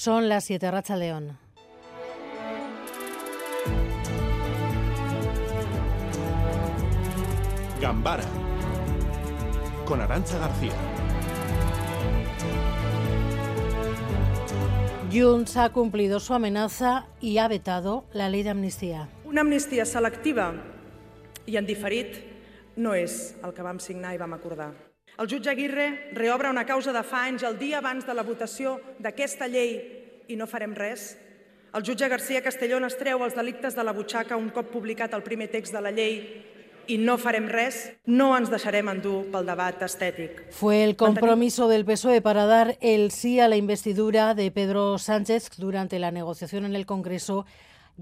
Son las 7 Racha León. Gambara con Arancha García. Junts ha cumplido su amenaza y ha vetado la ley de amnistía. Una amnistia selectiva i en diferit no és el que vam signar i vam acordar. El jutge Aguirre reobre una causa de fa anys el dia abans de la votació d'aquesta llei i no farem res. El jutge García Castellón es treu els delictes de la butxaca un cop publicat el primer text de la llei i no farem res, no ens deixarem endur pel debat estètic. Fue el compromiso del PSOE para dar el sí a la investidura de Pedro Sánchez durante la negociación en el Congreso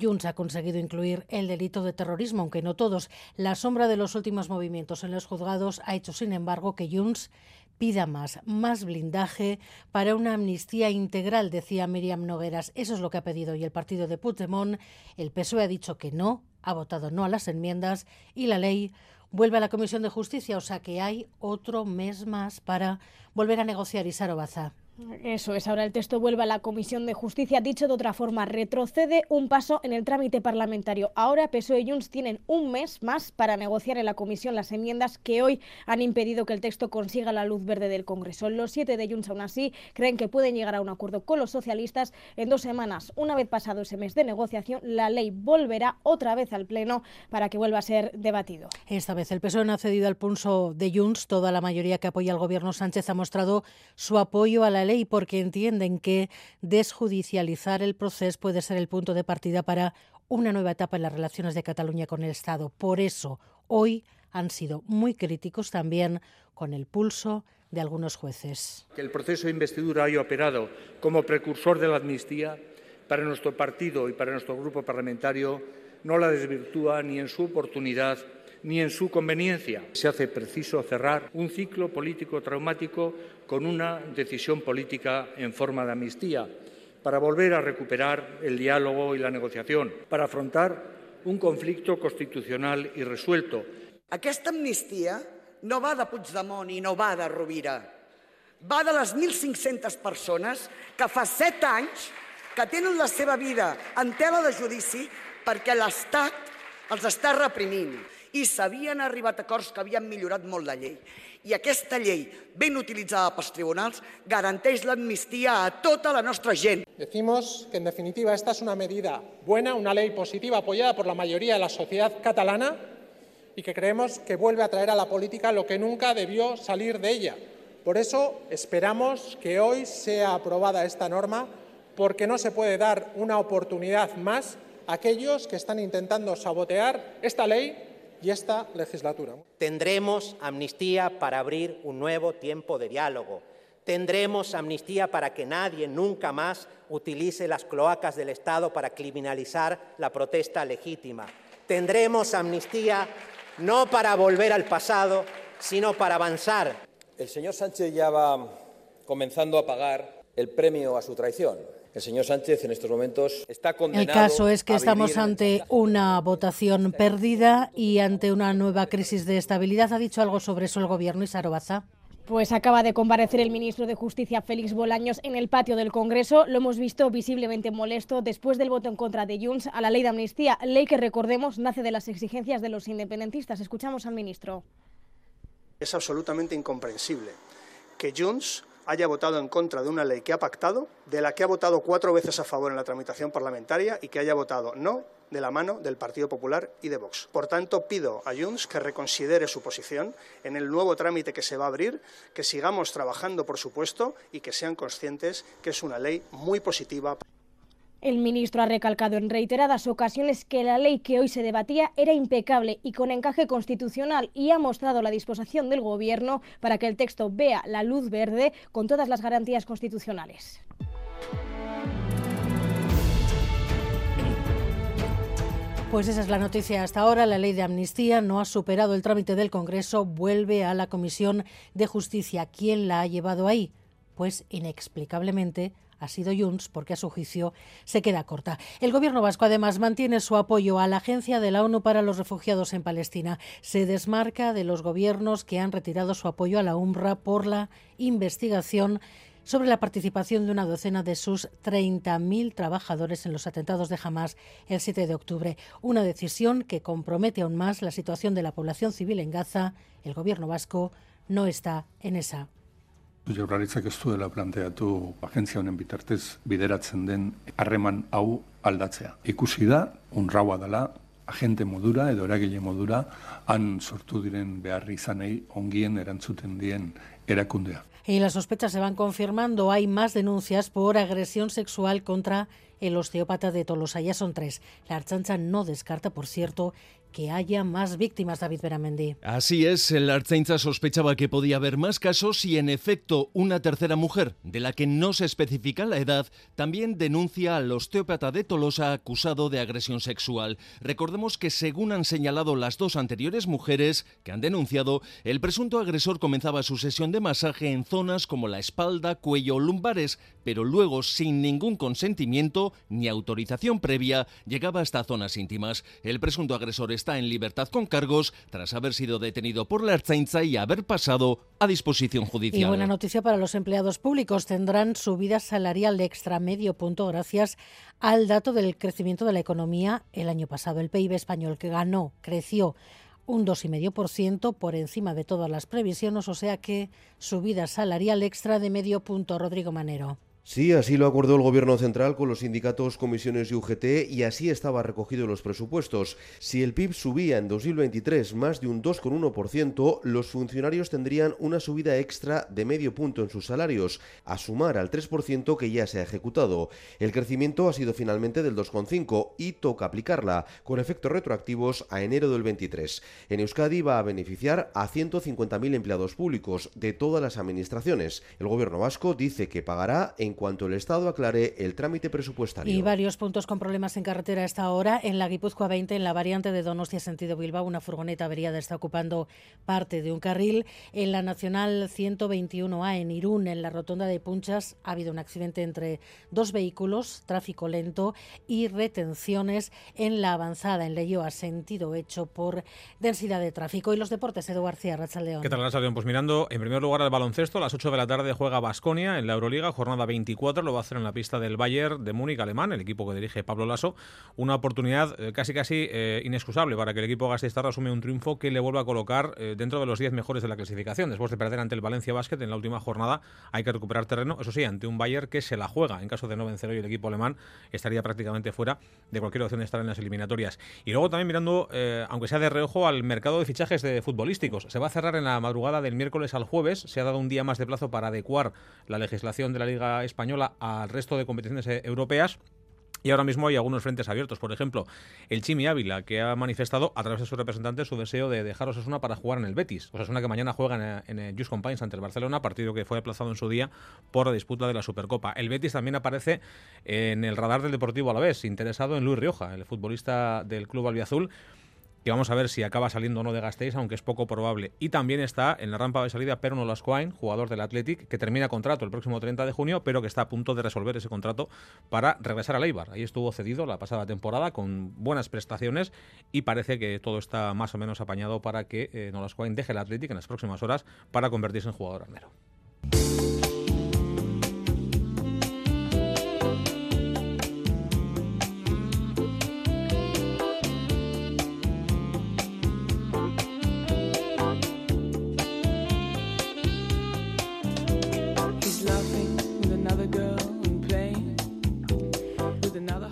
Junts ha conseguido incluir el delito de terrorismo, aunque no todos. La sombra de los últimos movimientos en los juzgados ha hecho, sin embargo, que Junts pida más, más blindaje para una amnistía integral, decía Miriam Nogueras. Eso es lo que ha pedido hoy el partido de Puigdemont. El PSOE ha dicho que no, ha votado no a las enmiendas y la ley vuelve a la Comisión de Justicia, o sea que hay otro mes más para volver a negociar. Isaro Baza. Eso es, ahora el texto vuelve a la Comisión de Justicia. Dicho de otra forma, retrocede un paso en el trámite parlamentario. Ahora PSOE y Junts tienen un mes más para negociar en la Comisión las enmiendas que hoy han impedido que el texto consiga la luz verde del Congreso. Los siete de Junts, aún así, creen que pueden llegar a un acuerdo con los socialistas en dos semanas. Una vez pasado ese mes de negociación, la ley volverá otra vez al Pleno para que vuelva a ser debatido. Esta vez el PSOE no ha cedido al pulso de Junts. Toda la mayoría que apoya al Gobierno Sánchez ha mostrado su apoyo a la ley porque entienden que desjudicializar el proceso puede ser el punto de partida para una nueva etapa en las relaciones de Cataluña con el Estado. Por eso, hoy han sido muy críticos también con el pulso de algunos jueces. Que el proceso de investidura haya operado como precursor de la amnistía para nuestro partido y para nuestro grupo parlamentario no la desvirtúa ni en su oportunidad ni en su conveniencia. Se hace preciso cerrar un ciclo político traumático con una decisión política en forma de amnistía para volver a recuperar el diálogo y la negociación, para afrontar un conflicto constitucional irresuelto. Aquesta amnistia no va de Puigdemont i no va de Rovira. Va de les 1.500 persones que fa set anys que tenen la seva vida en tela de judici perquè l'Estat els està reprimint i s'havien arribat acords que havien millorat molt la llei. I aquesta llei, ben utilitzada pels tribunals, garanteix l'amnistia a tota la nostra gent. Decimos que, en definitiva, esta es una medida buena, una ley positiva apoyada por la mayoría de la sociedad catalana y que creemos que vuelve a traer a la política lo que nunca debió salir de ella. Por eso esperamos que hoy sea aprobada esta norma porque no se puede dar una oportunidad más a aquellos que están intentando sabotear esta ley y esta legislatura. Tendremos amnistía para abrir un nuevo tiempo de diálogo. Tendremos amnistía para que nadie nunca más utilice las cloacas del Estado para criminalizar la protesta legítima. Tendremos amnistía no para volver al pasado, sino para avanzar. El señor Sánchez ya va comenzando a pagar el premio a su traición. El señor Sánchez en estos momentos está condenado. El caso es que estamos ante una votación perdida y ante una nueva crisis de estabilidad. ¿Ha dicho algo sobre eso el Gobierno, Isarobaza? Pues acaba de comparecer el ministro de Justicia, Félix Bolaños, en el patio del Congreso. Lo hemos visto visiblemente molesto después del voto en contra de Junts a la ley de amnistía, ley que, recordemos, nace de las exigencias de los independentistas. Escuchamos al ministro. Es absolutamente incomprensible que Junts haya votado en contra de una ley que ha pactado, de la que ha votado cuatro veces a favor en la tramitación parlamentaria y que haya votado no de la mano del Partido Popular y de Vox. Por tanto, pido a Junts que reconsidere su posición en el nuevo trámite que se va a abrir, que sigamos trabajando, por supuesto, y que sean conscientes que es una ley muy positiva. El ministro ha recalcado en reiteradas ocasiones que la ley que hoy se debatía era impecable y con encaje constitucional y ha mostrado la disposición del Gobierno para que el texto vea la luz verde con todas las garantías constitucionales. Pues esa es la noticia hasta ahora. La ley de amnistía no ha superado el trámite del Congreso, vuelve a la Comisión de Justicia. ¿Quién la ha llevado ahí? Pues inexplicablemente ha sido Junts porque a su juicio se queda corta. El gobierno vasco además mantiene su apoyo a la Agencia de la ONU para los Refugiados en Palestina. Se desmarca de los gobiernos que han retirado su apoyo a la UNRWA por la investigación sobre la participación de una docena de sus 30.000 trabajadores en los atentados de Hamas el 7 de octubre. Una decisión que compromete aún más la situación de la población civil en Gaza. El gobierno vasco no está en esa. Jaurlaritzak ez duela planteatu agentzia honen bitartez bideratzen den harreman hau aldatzea. Ikusi da, unraua dela, agente modura edo eragile modura han sortu diren beharri izanei ongien erantzuten dien erakundea. Y las sospechas se van confirmando. Hay más denuncias por agresión sexual contra el osteópata de Tolosa. Ya son tres. La Archancha no descarta, por cierto, que haya más víctimas, David Beramendi. Así es, el Arzainza sospechaba que podía haber más casos y, en efecto, una tercera mujer, de la que no se especifica la edad, también denuncia al osteópata de Tolosa acusado de agresión sexual. Recordemos que, según han señalado las dos anteriores mujeres que han denunciado, el presunto agresor comenzaba su sesión de masaje en zonas como la espalda, cuello o lumbares, pero luego, sin ningún consentimiento ni autorización previa, llegaba hasta zonas íntimas. El presunto agresor está en libertad con cargos tras haber sido detenido por la Ertzaintza y haber pasado a disposición judicial. Y buena noticia para los empleados públicos. Tendrán subida salarial de extra medio punto gracias al dato del crecimiento de la economía el año pasado. El PIB español que ganó, creció un 2,5% por encima de todas las previsiones, o sea que subida salarial extra de medio punto. Rodrigo Manero. Sí, así lo acordó el Gobierno central con los sindicatos, comisiones y UGT y así estaba recogido en los presupuestos. Si el PIB subía en 2023 más de un 2,1%, los funcionarios tendrían una subida extra de medio punto en sus salarios, a sumar al 3% que ya se ha ejecutado. El crecimiento ha sido finalmente del 2,5% y toca aplicarla, con efectos retroactivos a enero del 23. En Euskadi va a beneficiar a 150.000 empleados públicos de todas las administraciones. El Gobierno vasco dice que pagará en cuanto el Estado aclare el trámite presupuestario. Y varios puntos con problemas en carretera a esta hora. En la Guipúzcoa 20, en la variante de Donostia sentido Bilbao, una furgoneta averiada está ocupando parte de un carril. En la Nacional 121A, en Irún, en la rotonda de Punchas, ha habido un accidente entre dos vehículos, tráfico lento y retenciones en la avanzada en Leyoa, sentido hecho por densidad de tráfico. Y los deportes, Edu García, Rachaldeón. ¿Qué tal, Rachaldeón? Pues mirando, en primer lugar, el baloncesto, a las 8 de la tarde juega Basconia en la Euroliga, jornada 20 lo va a hacer en la pista del Bayern de Múnich alemán, el equipo que dirige Pablo Lasso. Una oportunidad eh, casi casi eh, inexcusable para que el equipo Gastistarra asume un triunfo que le vuelva a colocar eh, dentro de los 10 mejores de la clasificación. Después de perder ante el Valencia Basket en la última jornada, hay que recuperar terreno, eso sí, ante un Bayern que se la juega. En caso de no vencer hoy el equipo alemán, estaría prácticamente fuera de cualquier opción de estar en las eliminatorias. Y luego también mirando, aunque sea de reojo, al mercado de fichajes de futbolísticos. Se va a cerrar en la madrugada del miércoles al jueves. Se ha dado un día más de plazo para adecuar la legislación de la Liga Española al resto de competiciones eh, europeas. Y ahora mismo hay algunos frentes abiertos. Por ejemplo, el Chimi Ávila, que ha manifestado a través de su representante su deseo de dejar Osasuna para jugar en el Betis. Osasuna que mañana juega en, el Just Compines ante el Barcelona, partido que fue aplazado en su día por la disputa de la Supercopa. El Betis también aparece en el radar del Deportivo a la vez, interesado en Luis Rioja, el futbolista del club albiazul vamos a ver si acaba saliendo o no de Gasteiz, aunque es poco probable. Y también está en la rampa de salida Perno Lascoain, jugador del Athletic, que termina contrato el próximo 30 de junio, pero que está a punto de resolver ese contrato para regresar a Eibar. Ahí estuvo cedido la pasada temporada con buenas prestaciones y parece que todo está más o menos apañado para que eh, Nolascoain deje el Athletic en las próximas horas para convertirse en jugador armero.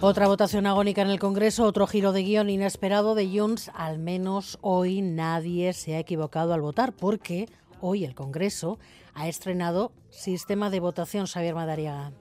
Otra votación agónica en el Congreso, otro giro de guion inesperado de Junts. Al menos hoy nadie se ha equivocado al votar, porque hoy el Congreso ha estrenado sistema de votación Xavier Madariaga.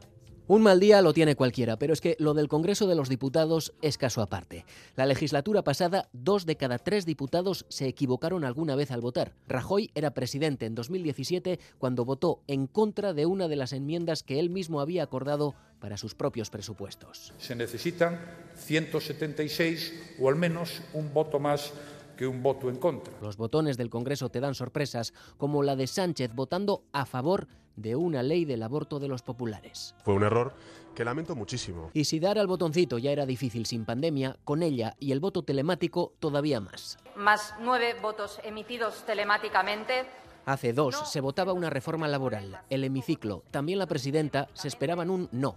Un mal día lo tiene cualquiera, pero es que lo del Congreso de los Diputados es caso aparte. La legislatura pasada, dos de cada tres diputados se equivocaron alguna vez al votar. Rajoy era presidente en 2017 cuando votó en contra de una de las enmiendas que él mismo había acordado para sus propios presupuestos. Se necesitan 176 o al menos un voto más que un voto en contra. Los botones del Congreso te dan sorpresas, como la de Sánchez votando a favor de una ley del aborto de los populares. Fue un error que lamento muchísimo. Y si dar al botoncito ya era difícil sin pandemia, con ella y el voto telemático todavía más. Más nueve votos emitidos telemáticamente Hace dos se votaba una reforma laboral, el hemiciclo, también la presidenta, se esperaban un no.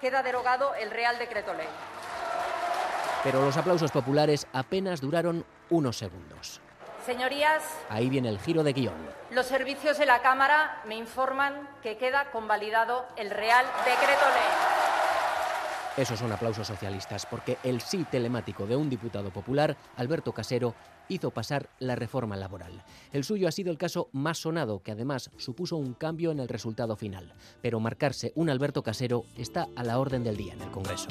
Queda derogado el Real Decreto Ley. Pero los aplausos populares apenas duraron unos segundos. Señorías, Ahí viene el giro de guion. los servicios de la Cámara me informan que queda convalidado el Real Decreto Ley. Esos son aplausos socialistas, porque el sí telemático de un diputado popular, Alberto Casero, hizo pasar la reforma laboral. El suyo ha sido el caso más sonado, que además supuso un cambio en el resultado final. Pero marcarse un Alberto Casero está a la orden del día en el Congreso.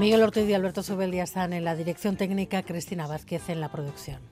Miguel Ortiz y Alberto Zubeldia están en la dirección técnica, Cristina Vázquez en la producción.